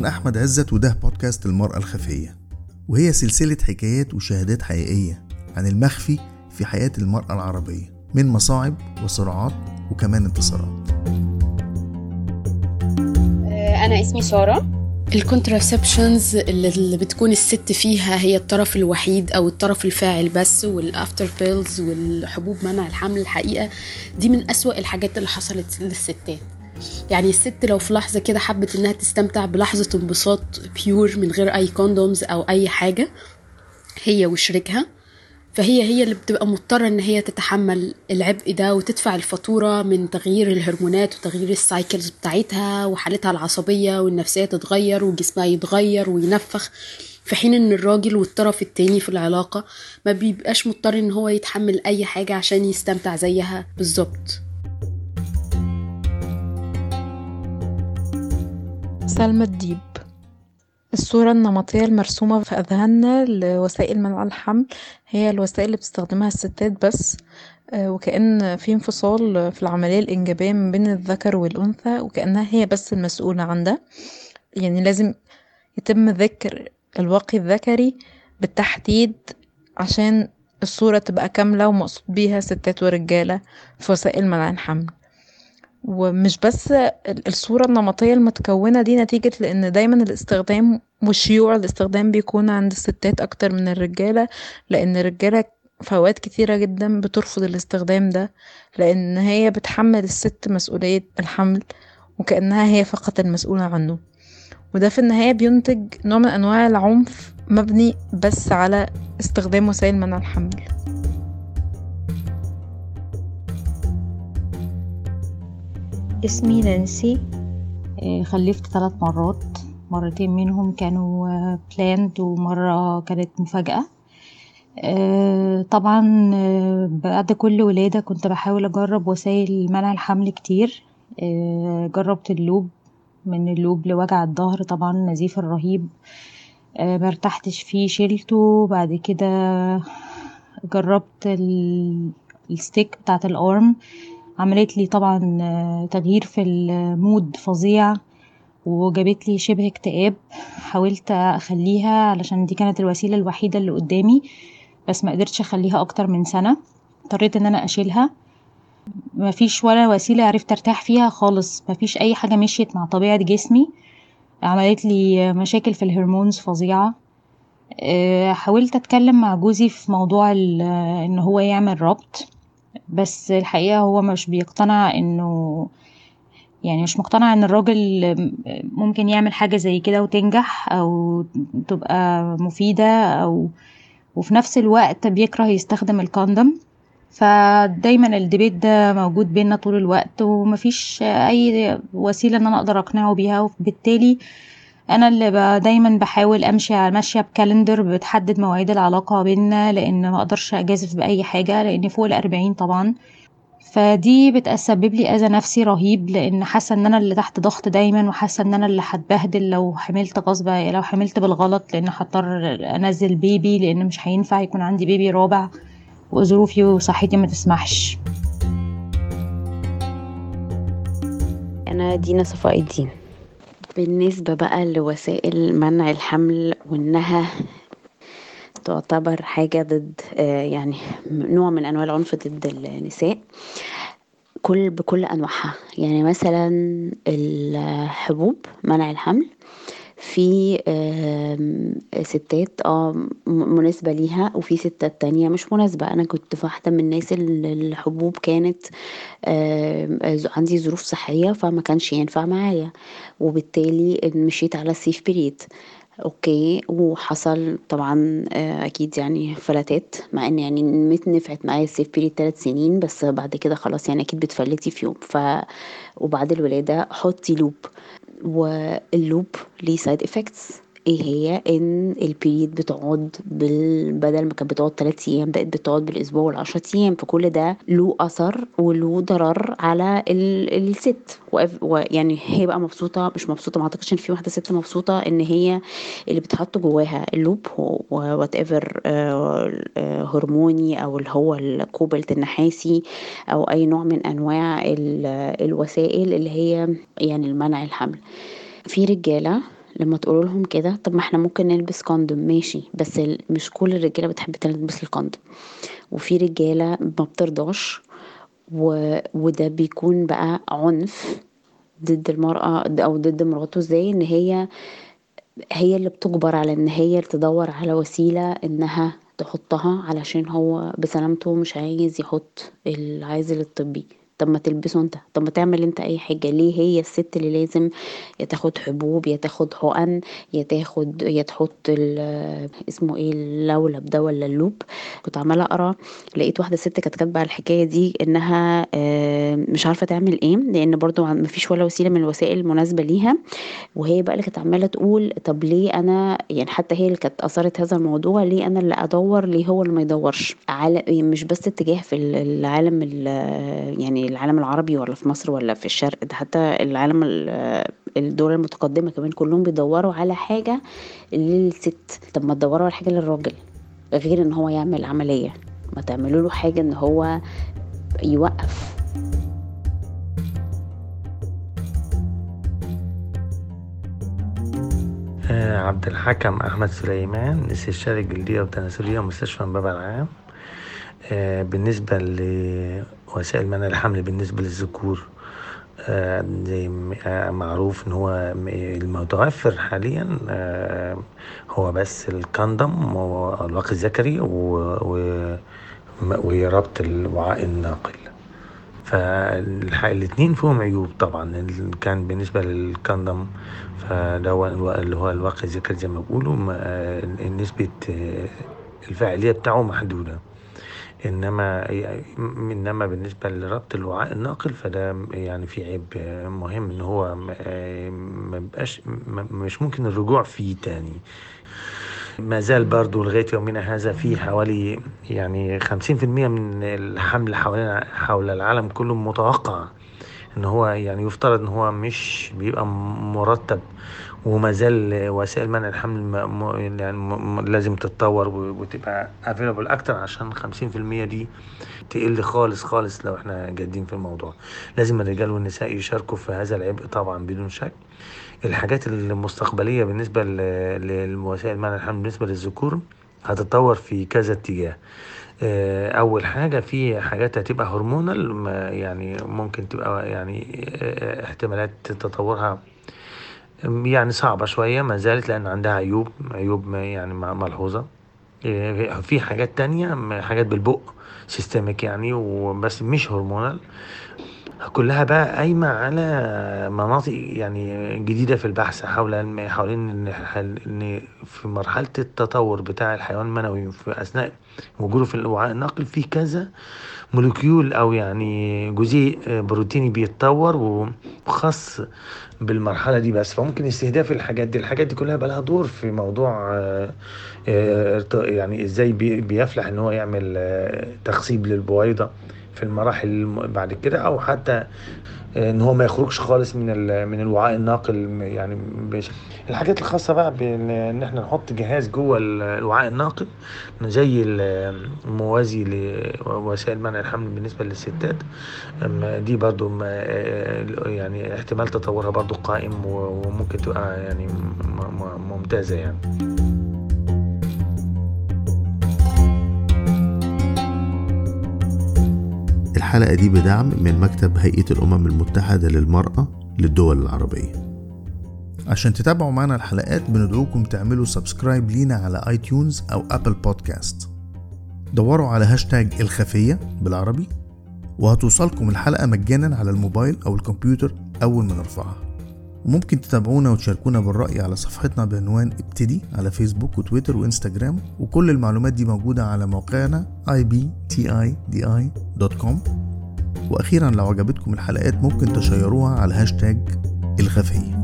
أنا أحمد عزت وده بودكاست المرأة الخفية. وهي سلسلة حكايات وشهادات حقيقية عن المخفي في حياة المرأة العربية من مصاعب وصراعات وكمان انتصارات. أنا اسمي سارة. ال contraceptions اللي بتكون الست فيها هي الطرف الوحيد أو الطرف الفاعل بس وال after pills والحبوب منع الحمل الحقيقة. دي من أسوأ الحاجات اللي حصلت للستات. يعني الست لو في لحظة كده حبت إنها تستمتع بلحظة انبساط pure من غير أي condoms أو أي حاجة هي وشريكها. فهي هي اللي بتبقى مضطرة إن هي تتحمل العبء ده وتدفع الفاتورة من تغيير الهرمونات وتغيير ال cycles بتاعتها وحالتها العصبية والنفسية تتغير وجسمها يتغير وينفخ. في حين إن الراجل والطرف التاني في العلاقة ما بيبقاش مضطر إن هو يتحمل أي حاجة عشان يستمتع زيها بالظبط. سلمى الديب. الصورة النمطية المرسومة في أذهاننا لوسائل منع الحمل هي الوسائل اللي بتستخدمها الستات بس وكأن في انفصال في العملية الإنجابية ما بين الذكر والأنثى وكأنها هي بس المسؤولة عن ده يعني لازم يتم ذكر الواقي الذكري بالتحديد عشان الصورة تبقى كاملة ومقصود بيها ستات ورجالة في وسائل منع الحمل. ومش بس الصورة النمطية المتكونة دي نتيجة لأن دايما الاستخدام وشيوع الاستخدام بيكون عند الستات أكتر من الرجالة لأن الرجالة في أوقات كتيرة جدا بترفض الاستخدام ده لأن هي بتحمل الست مسؤولية الحمل وكأنها هي فقط المسؤولة عنه. وده في النهاية بينتج نوع من أنواع العنف مبني بس على استخدام وسائل منع الحمل. اسمي نانسي. خلفت ثلاث مرات. مرتين منهم كانوا planned ومرة كانت مفاجأة. طبعا بعد كل ولادة كنت بحاول أجرب وسائل منع الحمل كتير. جربت اللولب من اللولب لوجع الظهر طبعا النزيف الرهيب. مرتحتش فيه شيلته بعد كده جربت ال stick بتاعت ال arm عملت لي طبعا تغيير في ال mood فظيع وجابت لي شبه اكتئاب. حاولت أخليها علشان دي كانت الوسيلة الوحيدة اللي قدامي بس ما قدرتش أخليها أكتر من سنة. اضطريت إن أنا أشيلها. مفيش ولا وسيلة عرفت أرتاح فيها خالص. مفيش أي حاجة مشيت مع طبيعة جسمي. عملت لي مشاكل في ال hormones فظيعة. حاولت أتكلم مع جوزي في موضوع إن هو يعمل ربط. بس الحقيقة هو مش بيقتنع إنه يعني مش مقتنع إن الراجل ممكن يعمل حاجة زي كده وتنجح أو تبقى مفيدة أو وفي نفس الوقت بيكره يستخدم الكوندوم. فدايما الديبيت ده موجود بينا طول الوقت ومفيش أي وسيلة إن أنا أقدر أقنعه بيها وبالتالي أنا اللي دايما بحاول أمشي على ماشيه بكالندر بتحدد مواعيد العلاقة بينا لأن ما أقدرش أجازف بأي حاجة لاني فوق الأربعين طبعا. فدي بتسبب لي أذى نفسي رهيب لأن حاسة إن أنا اللي تحت ضغط دايما وحاسة إن أنا اللي هتبهدل لو حملت غصب لو حملت بالغلط لأن هضطر أنزل بيبي لأن مش هينفع يكون عندي بيبي رابع وظروفي وصحتي ما تسمحش. أنا دينا صفاء الدين. بالنسبة بقى لوسائل منع الحمل وإنها تعتبر حاجة ضد يعني نوع من أنواع العنف ضد النساء كل بكل أنواعها. يعني مثلا الحبوب منع الحمل في ستات آه مناسبة ليها وفي ستات تانية مش مناسبة. أنا كنت واحدة من الناس اللي الحبوب كانت عندي ظروف صحية فما كانش ينفع معايا. وبالتالي مشيت على ال safe period okay. وحصل طبعا أكيد يعني فلتات مع إن يعني نفعت معايا ال safe period ثلاث سنين بس بعد كده خلاص يعني أكيد بتفلتي في يوم. ف وبعد الولادة حطي لوب. واللوب ليه سايد افكتس إيه هي ان ال period بتقعد بال... بدل ما كانت بتقعد 3 أيام بقت بتقعد بالاسبوع والعشرة أيام. فكل ده له اثر وله ضرر على ال... الست. ويعني هي بقى مبسوطة مش مبسوطة ما اعتقدش ان في واحدة ست مبسوطة ان هي اللي بتحط جواها ال loop whatever هرموني أو اللي هو ال copper T النحاسي أو اي نوع من انواع ال... الوسائل اللي هي يعني المنع الحمل. في رجالة لما تقولوا لهم كده طب ما إحنا ممكن نلبس condom ماشي بس مش كل الرجالة بتحب تلبس ال condom. وفي رجالة ما بترضاش و... وده بيكون بقى عنف ضد المرأة أو ضد مراته. إزاي؟ إن هي هي اللي بتجبر على إن هي تدور على وسيلة إنها تحطها علشان هو بسلامته مش عايز يحط العازل الطبي طب ما تلبسه انت. طب ما تعمل انت اي حاجة. ليه هي الست اللي لازم يا تاخد حبوب يا تاخد حقن يا تاخد يا تحط اسمه إيه اللولب ده ولا اللوب. كنت عمالة أقرأ لقيت واحدة ست كانت كاتبة على الحكاية دي إنها آه، مش عارفة تعمل إيه لأن برضو مفيش ولا وسيلة من الوسائل المناسبة ليها. وهي بقى اللي كانت عمالة تقول طب ليه أنا يعني حتى هي اللي كانت اثارت هذا الموضوع ليه أنا اللي أدور ليه هو اللي ما يدورش؟ على مش بس اتجاه في ال- العالم ال- يعني العالم العربي ولا في مصر ولا في الشرق ده حتى العالم ال- الدول المتقدمة كمان كلهم بيدوروا على حاجة للست. طب ما تدوروا على حاجة للراجل غير إن هو يعمل عملية. ما تعملوا له حاجة إن هو يوقف. آه، عبد الحكم أحمد سليمان استشاري جلدية وتناسلية مستشفى بابا العام بالنسبة لوسائل منع الحمل بالنسبة للذكور آه، آه، معروف إن هو المتوفر حاليا آه، هو بس الكندم والواقي الذكري وربط الوعاء الناقل. فالاتنين فيهم عيوب طبعا كان بالنسبة للكندم فده اللي هو الواقي الذكري زي ما بيقولوا آه، نسبة آه، الفاعلية بتاعه محدودة. إنما إنما بالنسبة لربط الوعاء الناقل فده يعني في عيب مهم إن هو ما- بقاش مش ممكن الرجوع فيه تاني. ما زال برضو لغاية يومنا هذا في حوالي يعني 50% من الحمل حوالين حول العالم كله متوقع. إن هو يعني يفترض إن هو مش بيبقى مرتب وما زال وسائل منع الحمل يعني لازم تتطور وتبقى افيلابل أكتر عشان 50% دي تقل خالص خالص لو إحنا جادين في الموضوع. لازم الرجال والنساء يشاركوا في هذا العبء طبعا بدون شك. الحاجات المستقبلية بالنسبة ل- لوسائل منع الحمل بالنسبة للذكور هتتطور في كذا اتجاه. آه، أول حاجة في حاجات هتبقى هرمونال يعني ممكن تبقى يعني آه، احتمالات تطورها يعني صعبة شوية ما زالت لأن عندها عيوب عيوب يعني ملحوظة. آه، في حاجات تانية حاجات بالبق systemic يعني وبس مش hormonal. كلها بقى قايمة على مناطق يعني جديدة في البحث حول حوالين إن في مرحلة التطور بتاع الحيوان المنوي في أثناء وجوده في الوعاء الناقل في كذا molecule أو يعني جزيء بروتيني بيتطور وخاص بالمرحلة دي بس. فممكن استهداف الحاجات دي الحاجات دي كلها بقى لها دور في موضوع آه، آه، يعني إزاي بي- بيفلح إن هو يعمل آه، تخصيب للبويضة. في المراحل الم- بعد كده أو حتى إن هو ما يخرجش خالص من من الوعاء الناقل يعني بش... الحاجات الخاصة بقى بان إحنا نحط جهاز جوه ال- الوعاء الناقل زي ال- الموازي لوسائل منع الحمل بالنسبة للستات دي برضو يعني احتمال تطورها برضو قائم وممكن تبقى يعني ممتازة يعني. الحلقة دي بدعم من مكتب هيئة الأمم المتحدة للمرأة للدول العربية. عشان تتابعوا معنا الحلقات بندعوكم تعملوا subscribe لينا على iTunes أو Apple Podcast دوروا على هاشتاج الخفية بالعربي وهتوصلكم الحلقة مجانا على الموبايل أو الكمبيوتر أول ما نرفعها. وممكن تتابعونا وتشاركونا بالرأي على صفحتنا بعنوان ابتدي على فيسبوك وتويتر وإنستجرام وكل المعلومات دي موجودة على موقعنا ibtidi.com وأخيرا لو عجبتكم الحلقات ممكن تشيروها على هاشتاج الخفية